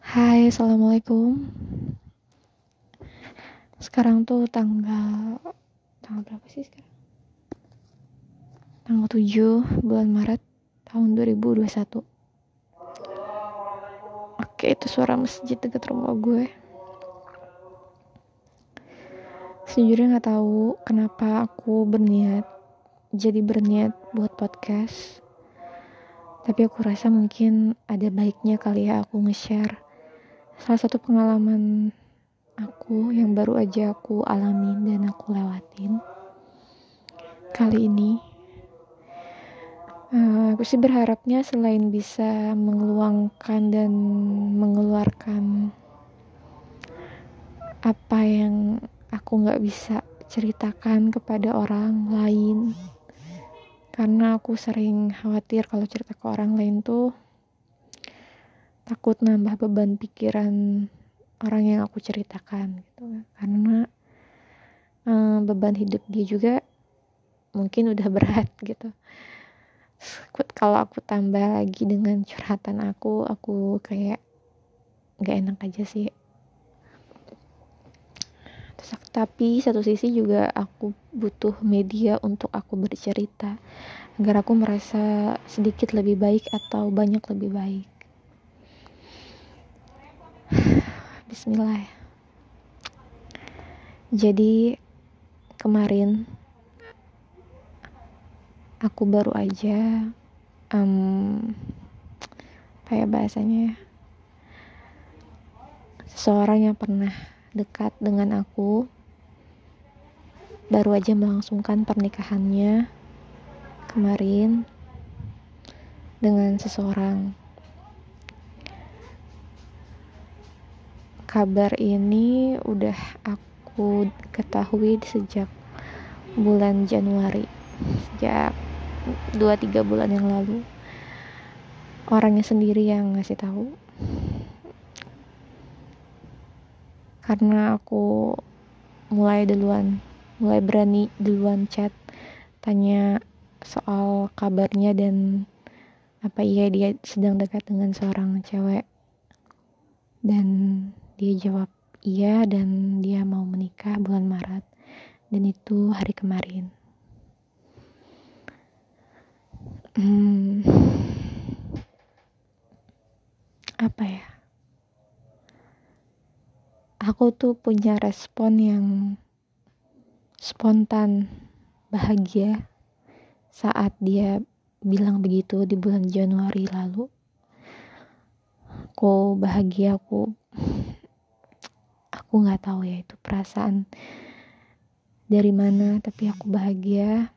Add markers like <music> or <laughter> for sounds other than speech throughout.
Hai, assalamualaikum. Sekarang tuh tanggal tanggal berapa sih sekarang? Tanggal 7 bulan Maret tahun 2021. Oke, itu suara masjid dekat rumah gue. Sejujurnya nggak tahu kenapa aku berniat jadi berniat buat podcast tapi aku rasa mungkin ada baiknya kali ya aku nge-share. Salah satu pengalaman aku yang baru aja aku alamin dan aku lewatin kali ini uh, aku sih berharapnya selain bisa mengeluangkan dan mengeluarkan apa yang aku nggak bisa ceritakan kepada orang lain karena aku sering khawatir kalau cerita ke orang lain tuh takut nambah beban pikiran orang yang aku ceritakan gitu. Karena um, beban hidup dia juga mungkin udah <laughs> berat gitu. Kalau aku tambah lagi dengan curhatan aku aku kayak nggak enak aja sih tapi satu sisi juga aku butuh media untuk aku bercerita agar aku merasa sedikit lebih baik atau banyak lebih baik. <sighs> Bismillah. Jadi kemarin aku baru aja um, ya bahasanya seseorang yang pernah dekat dengan aku baru aja melangsungkan pernikahannya kemarin dengan seseorang. Kabar ini udah aku ketahui sejak bulan Januari, sejak 2-3 bulan yang lalu. Orangnya sendiri yang ngasih tahu. Karena aku mulai duluan mulai berani duluan chat tanya soal kabarnya dan apa iya dia sedang dekat dengan seorang cewek. Dan dia jawab iya dan dia mau menikah bulan Maret. Dan itu hari kemarin. Hmm, apa ya aku tuh punya respon yang spontan bahagia saat dia bilang begitu di bulan Januari lalu. Aku bahagia aku aku nggak tahu ya itu perasaan dari mana tapi aku bahagia.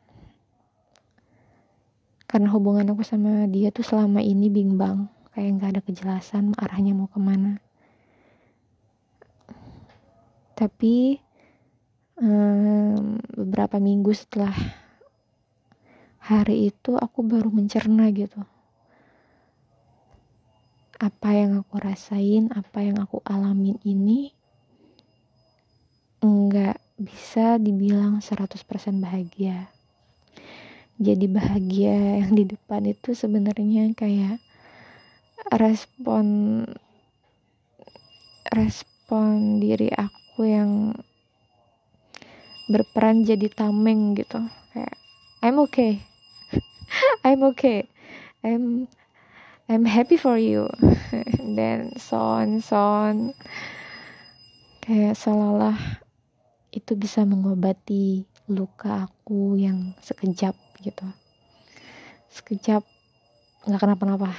Karena hubungan aku sama dia tuh selama ini bimbang kayak nggak ada kejelasan arahnya mau ke mana tapi um, beberapa minggu setelah hari itu aku baru mencerna gitu. Apa yang aku rasain apa yang aku alamin ini enggak bisa dibilang 100% bahagia. Jadi bahagia yang di depan itu sebenarnya kayak respon respon diri aku yang berperan jadi tameng gitu. Kayak I'm okay. <laughs> I'm okay. I'm I'm happy for you. <laughs> Dan so on so on. Kayak seolah-olah itu bisa mengobati luka aku yang sekejap gitu. Sekejap nggak kenapa-napa.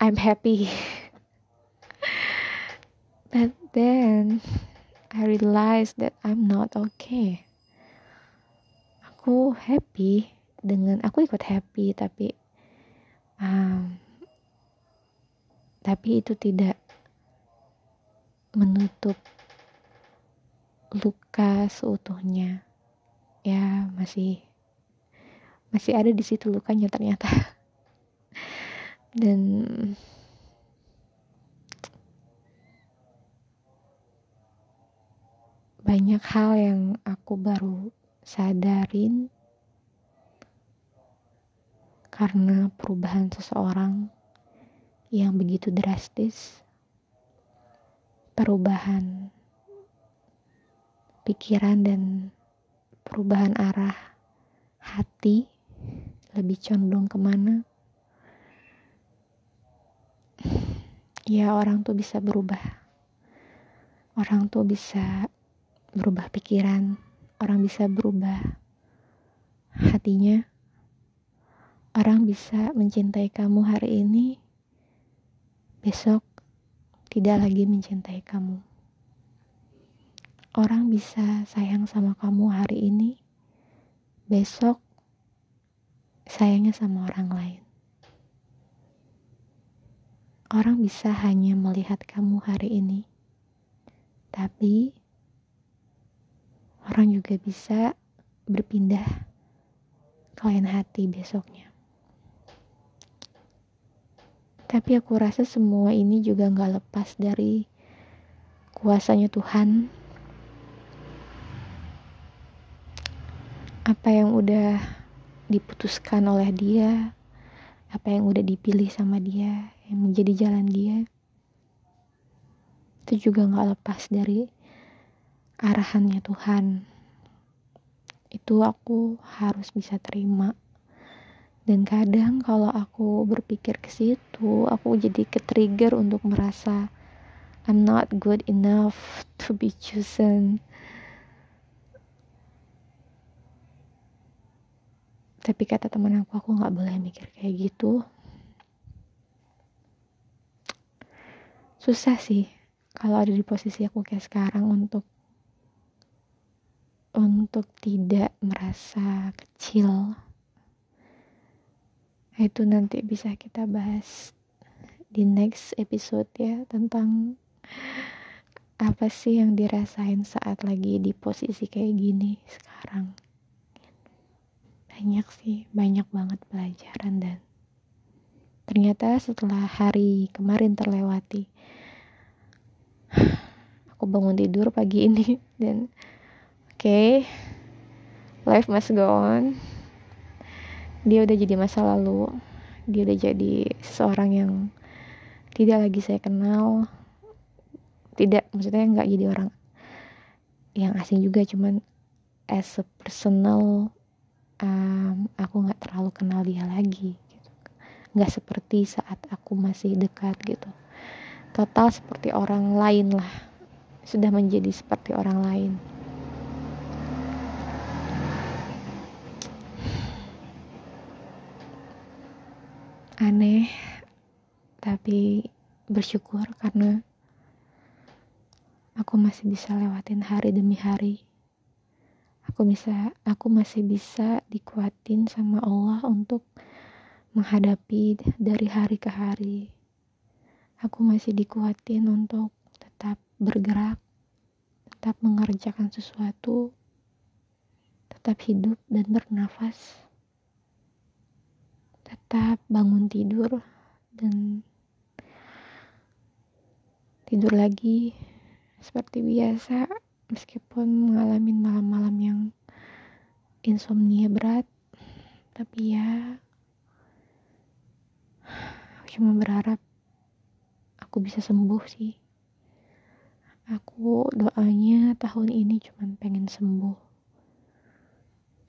I'm happy <laughs> but then I realize that I'm not okay. Aku happy dengan aku ikut happy tapi um, tapi itu tidak menutup luka seutuhnya ya masih masih ada di situ lukanya ternyata <laughs> dan banyak hal yang aku baru sadarin karena perubahan seseorang yang begitu drastis, perubahan pikiran dan perubahan arah hati lebih condong ke mana. Ya orang tuh bisa berubah. Orang tuh bisa berubah pikiran orang bisa berubah hatinya orang bisa mencintai kamu hari ini besok tidak lagi mencintai kamu orang bisa sayang sama kamu hari ini besok sayangnya sama orang lain. Orang bisa hanya melihat kamu hari ini, tapi orang juga bisa berpindah ke lain hati besoknya. Tapi aku rasa semua ini juga gak lepas dari kuasanya Tuhan. Apa yang udah diputuskan oleh dia apa yang udah dipilih sama dia yang menjadi jalan dia itu juga nggak lepas dari arahannya Tuhan. Itu aku harus bisa terima. Dan kadang kalau aku berpikir ke situ aku jadi ke trigger untuk merasa I'm not good enough to be chosen. Tapi kata teman aku aku nggak boleh mikir kayak gitu. Susah sih kalau ada di posisi aku kayak sekarang untuk untuk tidak merasa kecil. Itu nanti bisa kita bahas di next episode ya tentang apa sih yang dirasain saat lagi di posisi kayak gini sekarang. Banyak sih banyak banget pelajaran dan ternyata setelah hari kemarin terlewati <sighs> aku bangun tidur pagi ini dan okay, life must go on. Dia udah jadi masa lalu. Dia udah jadi seseorang yang tidak lagi saya kenal. Tidak maksudnya nggak jadi orang yang asing juga cuman as a personal um, aku nggak terlalu kenal dia lagi gitu. nggak seperti saat aku masih dekat gitu. Total seperti orang lain lah. Sudah menjadi seperti orang lain aneh tapi bersyukur karena aku masih bisa lewatin hari demi hari. Aku bisa aku masih bisa dikuatin sama Allah untuk menghadapi dari hari ke hari. Aku masih dikuatin untuk tetap bergerak tetap mengerjakan sesuatu tetap hidup dan bernafas tetap bangun tidur dan tidur lagi seperti biasa meskipun mengalami malam-malam yang insomnia berat. Tapi ya aku cuma berharap aku bisa sembuh sih. Aku doanya tahun ini cuma pengen sembuh.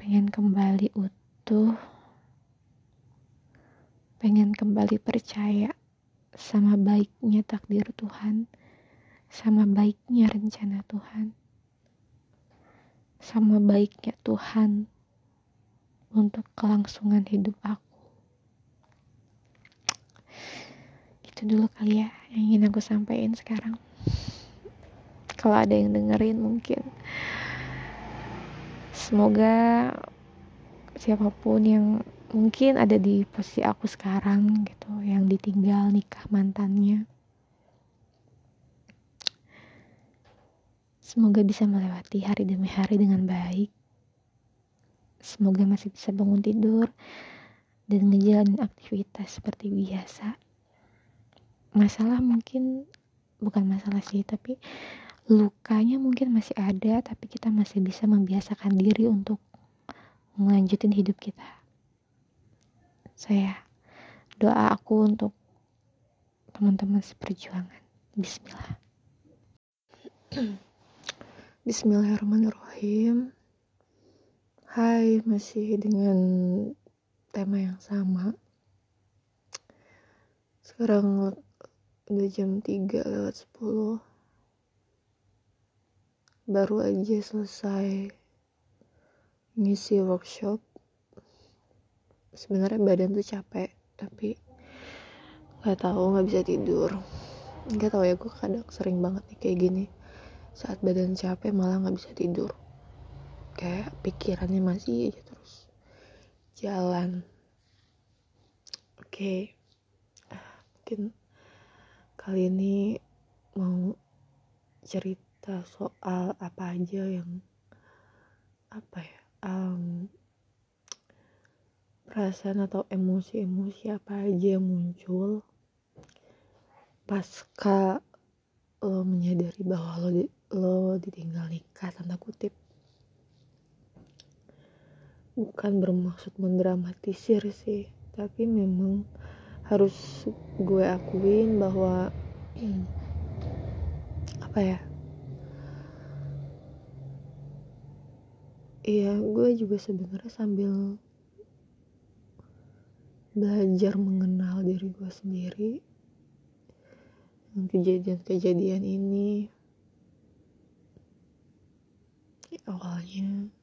Pengen kembali utuh pengen kembali percaya sama baiknya takdir Tuhan sama baiknya rencana Tuhan sama baiknya Tuhan untuk kelangsungan hidup aku. Itu dulu kali ya yang ingin aku sampaikan sekarang. Kalau ada yang dengerin mungkin semoga siapa pun yang mungkin ada di posisi aku sekarang gitu yang ditinggal nikah mantannya Semoga bisa melewati hari demi hari dengan baik. Semoga masih bisa bangun tidur dan ngejalanin aktivitas seperti biasa. Masalah mungkin bukan masalah sih, tapi lukanya mungkin masih ada, tapi kita masih bisa membiasakan diri untuk melanjutin hidup kita. Saya doa aku untuk teman-teman seperjuangan. Bismillah. <clears throat> Bismillahirrahmanirrahim. Hai masih dengan tema yang sama. Sekarang udah jam 3 lewat 10 baru aja selesai ngisi workshop sebenarnya badan tuh capek tapi nggak tahu nggak bisa tidur. Nggak tahu ya gue kadang sering banget nih kayak gini. Saat badan capek malah nggak bisa tidur. Kayak pikirannya masih aja terus jalan. Oke. Okay mungkin kali ini mau cerita soal apa aja yang apa ya um, perasaan atau emosi-emosi apa aja yang muncul pasca lo menyadari bahwa lo di, lo ditinggal nikah tanda kutip? Bukan bermaksud mendramatisir sih tapi memang harus gue akuin bahwa <clears throat> apa ya? Iya gue juga sebenarnya sambil belajar mengenal diri gue sendiri kejadian-kejadian ini. Awalnya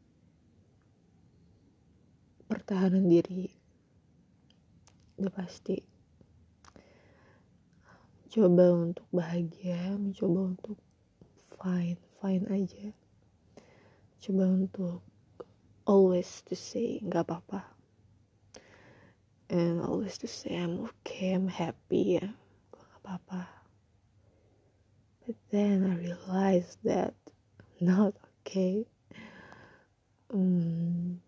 pertahanan diri udah pasti. Mencoba untuk bahagia mencoba untuk fine fine aja. Coba untuk always to say nggak apa-apa and always to say I'm okay I'm happy ya nggak apa-apa but then I realized that not okay. Hmm,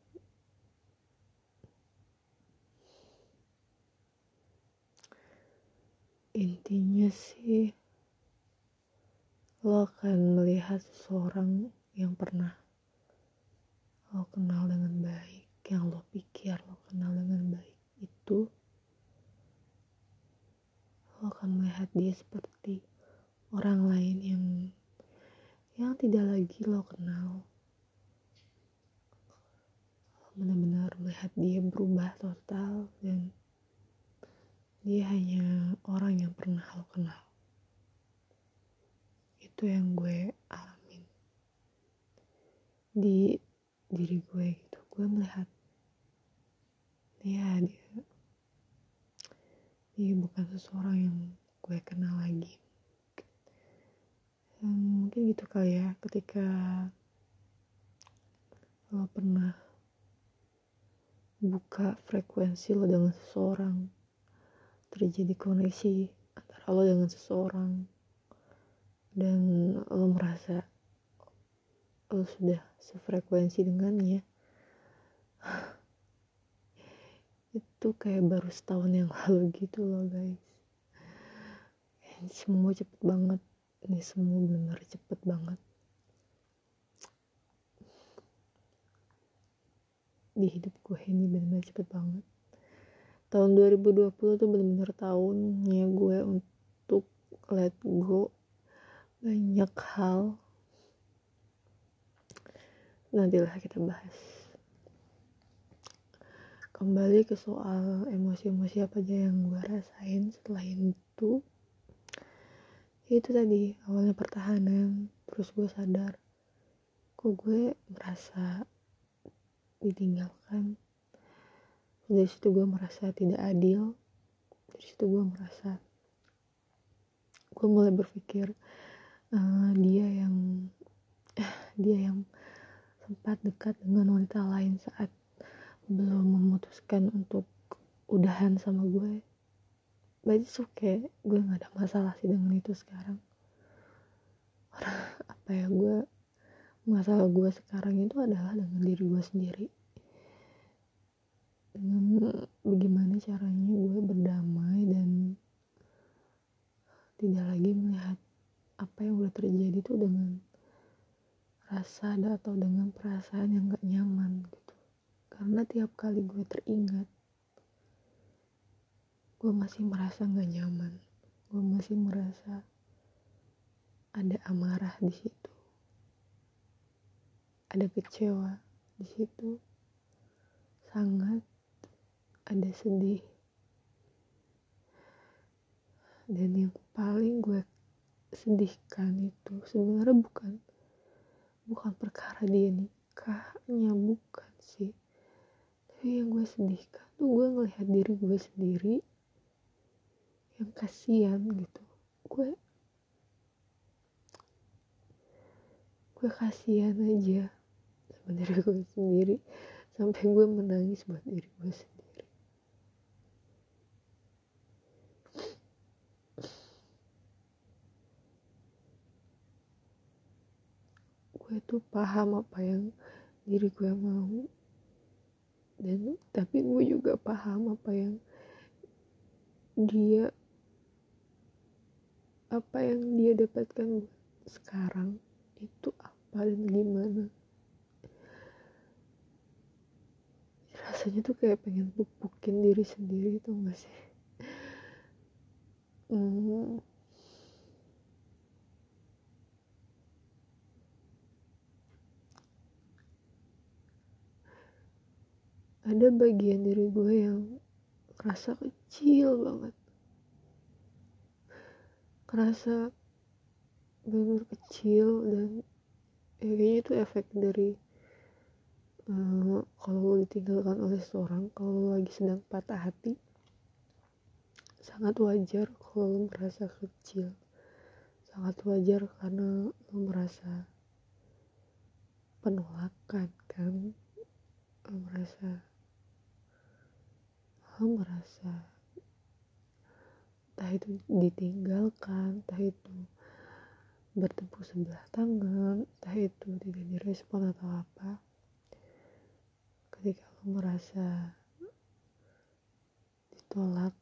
intinya sih lo akan melihat seseorang yang pernah lo kenal dengan baik yang lo pikir lo kenal dengan baik itu lo akan melihat dia seperti orang lain yang yang tidak lagi lo kenal. Benar-benar melihat dia berubah total dan dia hanya orang yang pernah lo kenal. Itu yang gue alamin. Di diri gue gitu gue melihat dia dia dia bukan seseorang yang gue kenal lagi. Dan mungkin gitu kali ya ketika lo pernah buka frekuensi lo dengan seseorang terjadi koneksi antara lo dengan seseorang dan lo merasa lo sudah sefrekuensi dengannya itu kayak baru setahun yang <laughs> lalu gitu loh guys. Ini semua cepet banget. Ini semua benar cepet banget. Di hidup gue ini benar-benar cepet banget. Tahun 2020 tuh bener-bener tahunnya gue untuk let go banyak hal. Nantilah kita bahas kembali ke soal emosi-emosi apa aja yang gue rasain setelah itu. Itu tadi awalnya pertahanan terus gue sadar kok gue merasa ditinggalkan? Dari situ gue merasa tidak adil dari situ gue merasa gue mulai berpikir uh, dia yang <laughs> dia yang sempat dekat dengan wanita lain saat belum memutuskan untuk udahan sama gue. But it's okay. Gue nggak ada masalah sih dengan itu sekarang. <laughs> Apa ya gue masalah gue sekarang itu adalah dengan diri gue sendiri. Dengan bagaimana caranya gue berdamai dan tidak lagi melihat apa yang udah terjadi itu dengan rasa atau dengan perasaan yang gak nyaman gitu karena tiap kali gue teringat gue masih merasa gak nyaman. Gue masih merasa ada amarah di situ. Ada kecewa di situ. Sangat ada sedih. Dan yang paling gue sedihkan itu sebenarnya bukan bukan perkara dia nikahnya bukan sih tapi yang gue sedihkan tuh gue ngelihat diri gue sendiri yang kasihan gitu. Gue gue kasihan aja sama diri gue sendiri. Sampai gue menangis buat diri gue sendiri. Gue tuh paham apa yang diri gue mau dan tapi gue juga paham apa yang dia apa yang dia dapatkan sekarang itu apa dan gimana rasanya tuh kayak pengen pupukin diri sendiri tuh gak sih hmm. Ada bagian diri gue yang kerasa kecil banget. Kerasa benar kecil dan ya kayaknya itu efek dari uh, kalau lo ditinggalkan oleh seorang kalau lo lagi sedang patah hati sangat wajar kalau lo merasa kecil. Sangat wajar karena lo merasa penolakan kan lo merasa lo merasa entah itu ditinggalkan entah itu bertepuk sebelah tangan entah itu tidak direspon atau apa. Ketika lo merasa ditolak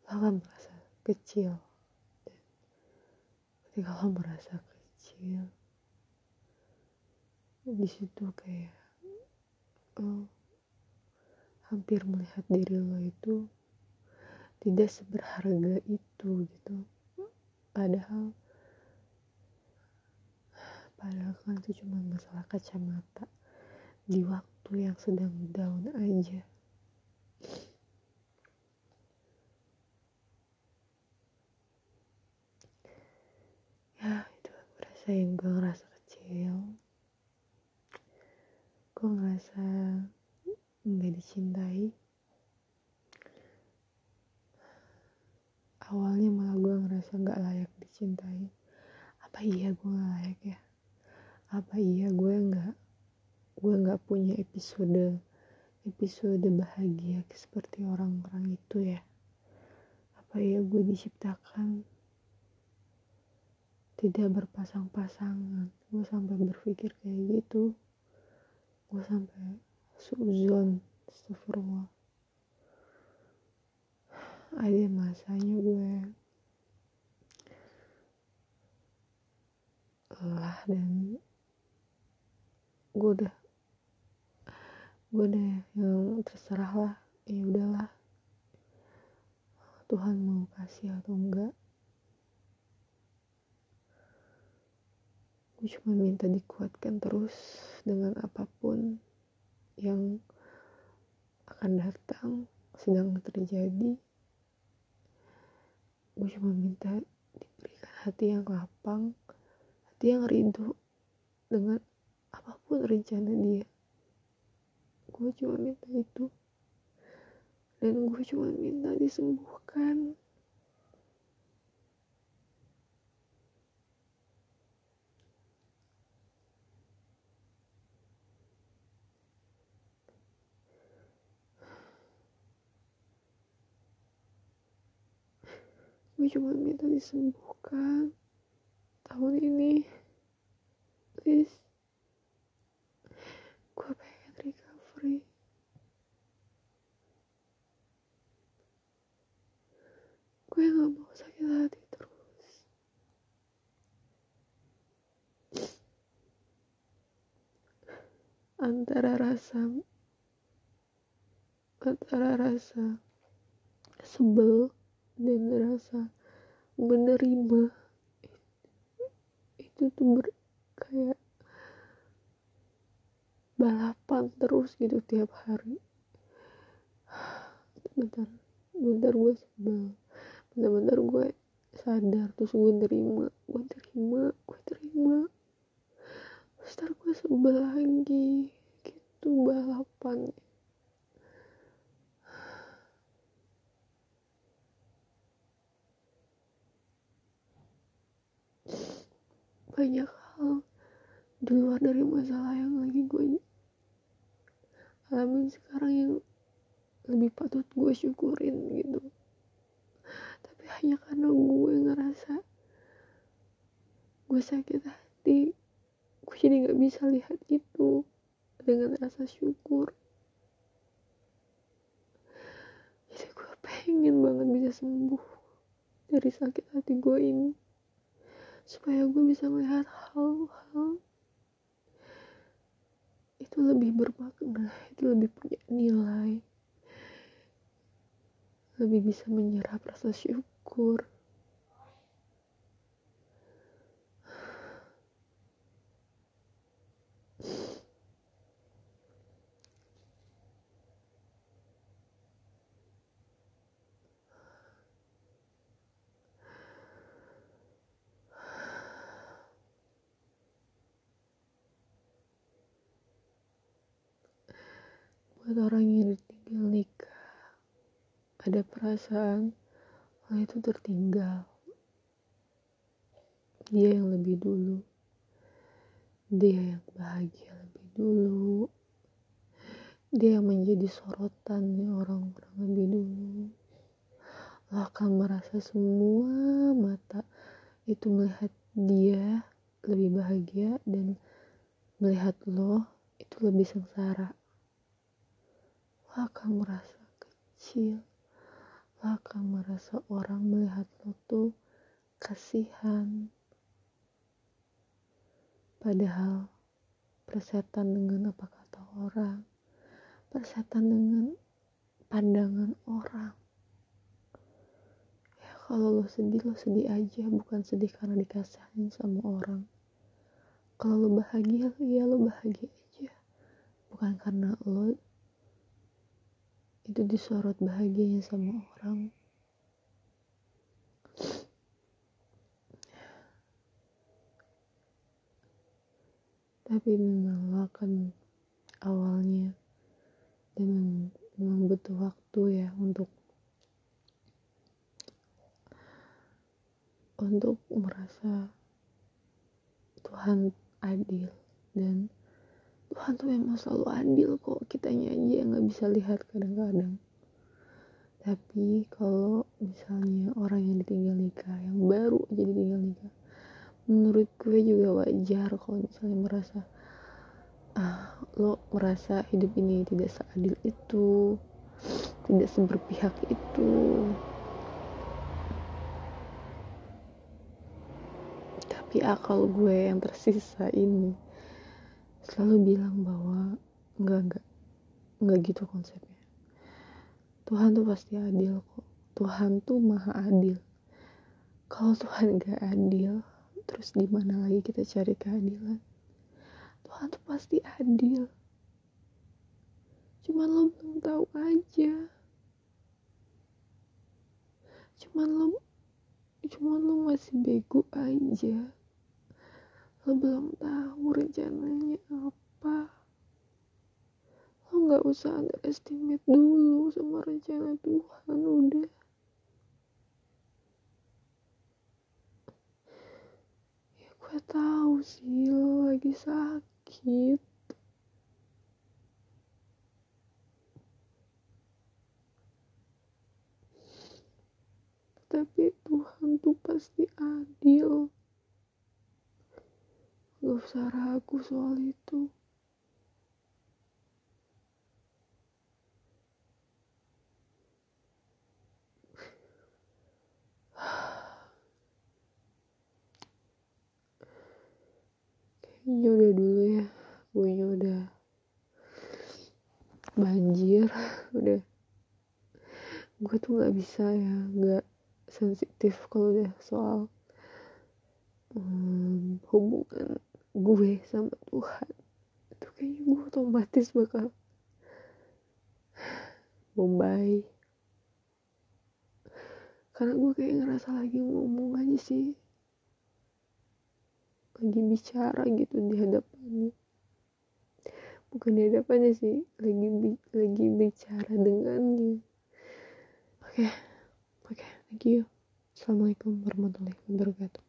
lo akan merasa kecil. Ketika lo merasa kecil di situ kayak oh hampir melihat diri lo itu tidak seberharga itu gitu. Padahal padahal kan itu cuma masalah kacamata di waktu yang sedang down aja. Ya itu rasa yang gue ngerasa kecil. Gue ngerasa nggak dicintai. Awalnya malah gue ngerasa nggak layak dicintai. Apa iya gue nggak layak ya? Apa iya gue nggak gue nggak punya episode episode bahagia seperti orang-orang itu ya? Apa iya gue diciptakan? Tidak berpasang-pasangan. Gue sampai berpikir kayak gitu. Gue sampai suzon astagfirullah ada masanya gue lelah dan gue udah gue udah yang terserah lah ya udahlah Tuhan mau kasih atau enggak gue cuma minta dikuatkan terus dengan apa pun yang akan datang sedang terjadi. Gue cuma minta diberikan hati yang lapang hati yang rindu dengan apa pun rencana dia. Gue cuma minta itu. Dan gue cuma minta disembuhkan gue cuma minta disembuhkan. Tahun ini please. Gue pengen recovery. Gue gak mau sakit hati terus. Antara rasa antara rasa sebel dan rasa menerima itu tuh ber, kayak balapan terus gitu tiap hari. <sighs> Bentar bentar gue sebel. Bentar-bentar gue sadar terus gue terima gue terima gue terima. Terus gue sebel lagi gitu balapan banyak hal di luar dari masalah yang lagi gue alamin sekarang yang lebih patut gue syukurin gitu. Tapi hanya karena gue ngerasa gue sakit hati gue jadi nggak bisa lihat itu dengan rasa syukur. Jadi gue pengen banget bisa sembuh dari sakit hati gue ini supaya gue bisa melihat hal-hal itu lebih bermakna itu lebih punya nilai. Lebih bisa menyerap rasa syukur buat orang yang ditinggal nikah ada perasaan hal itu tertinggal. Dia yang lebih dulu. Dia yang bahagia lebih dulu. Dia yang menjadi sorotan orang-orang lebih dulu. Lo akan merasa semua mata itu melihat dia lebih bahagia dan melihat lo itu lebih sengsara lo akan merasa kecil? Lo akan merasa orang melihat lo tuh kasihan? Padahal persetan dengan apa kata orang? Persetan dengan pandangan orang. Ya kalau lo sedih lo sedih aja. Bukan sedih karena dikasihin sama orang. Kalau lo bahagia ya lo bahagia aja. Bukan karena lo itu disorot bahagianya sama orang. Tapi memang akan awalnya dan memang butuh waktu ya untuk untuk merasa Tuhan adil dan Tuhan tuh memang selalu adil kok kitanya aja yang nggak bisa lihat kadang-kadang. Tapi kalau misalnya orang yang ditinggal nikah yang baru jadi tinggal nikah menurut gue juga wajar kalau misalnya merasa ah lo merasa hidup ini tidak seadil itu tidak seberpihak itu. Tapi akal gue yang tersisa ini selalu bilang bahwa enggak enggak enggak gitu konsepnya. Tuhan tuh pasti adil kok. Tuhan tuh maha adil. Kalau Tuhan gak adil terus di mana lagi kita cari keadilan? Tuhan tuh pasti adil. Cuman lo belum tahu aja. Cuman lo cuman lo masih bego aja lo belum tahu rencananya apa. Lo nggak usah underestimate dulu sama rencana Tuhan udah. Ya gue tahu sih lo lagi sakit. Tapi Tuhan tuh pasti adil Gak usah ragu soal itu. Kayaknya udah dulu ya. Gue udah banjir. Udah. Gue tuh gak bisa ya. Gak sensitif kalau udah soal um, hubungan gue sama Tuhan. Itu kayaknya gue otomatis bakal Bombay karena gue kayak ngerasa lagi ngomong aja sih. Lagi bicara gitu di hadapannya. Bukan di hadapannya sih lagi lagi bicara dengannya. Oke okay. oke okay, thank you. Assalamualaikum warahmatullahi wabarakatuh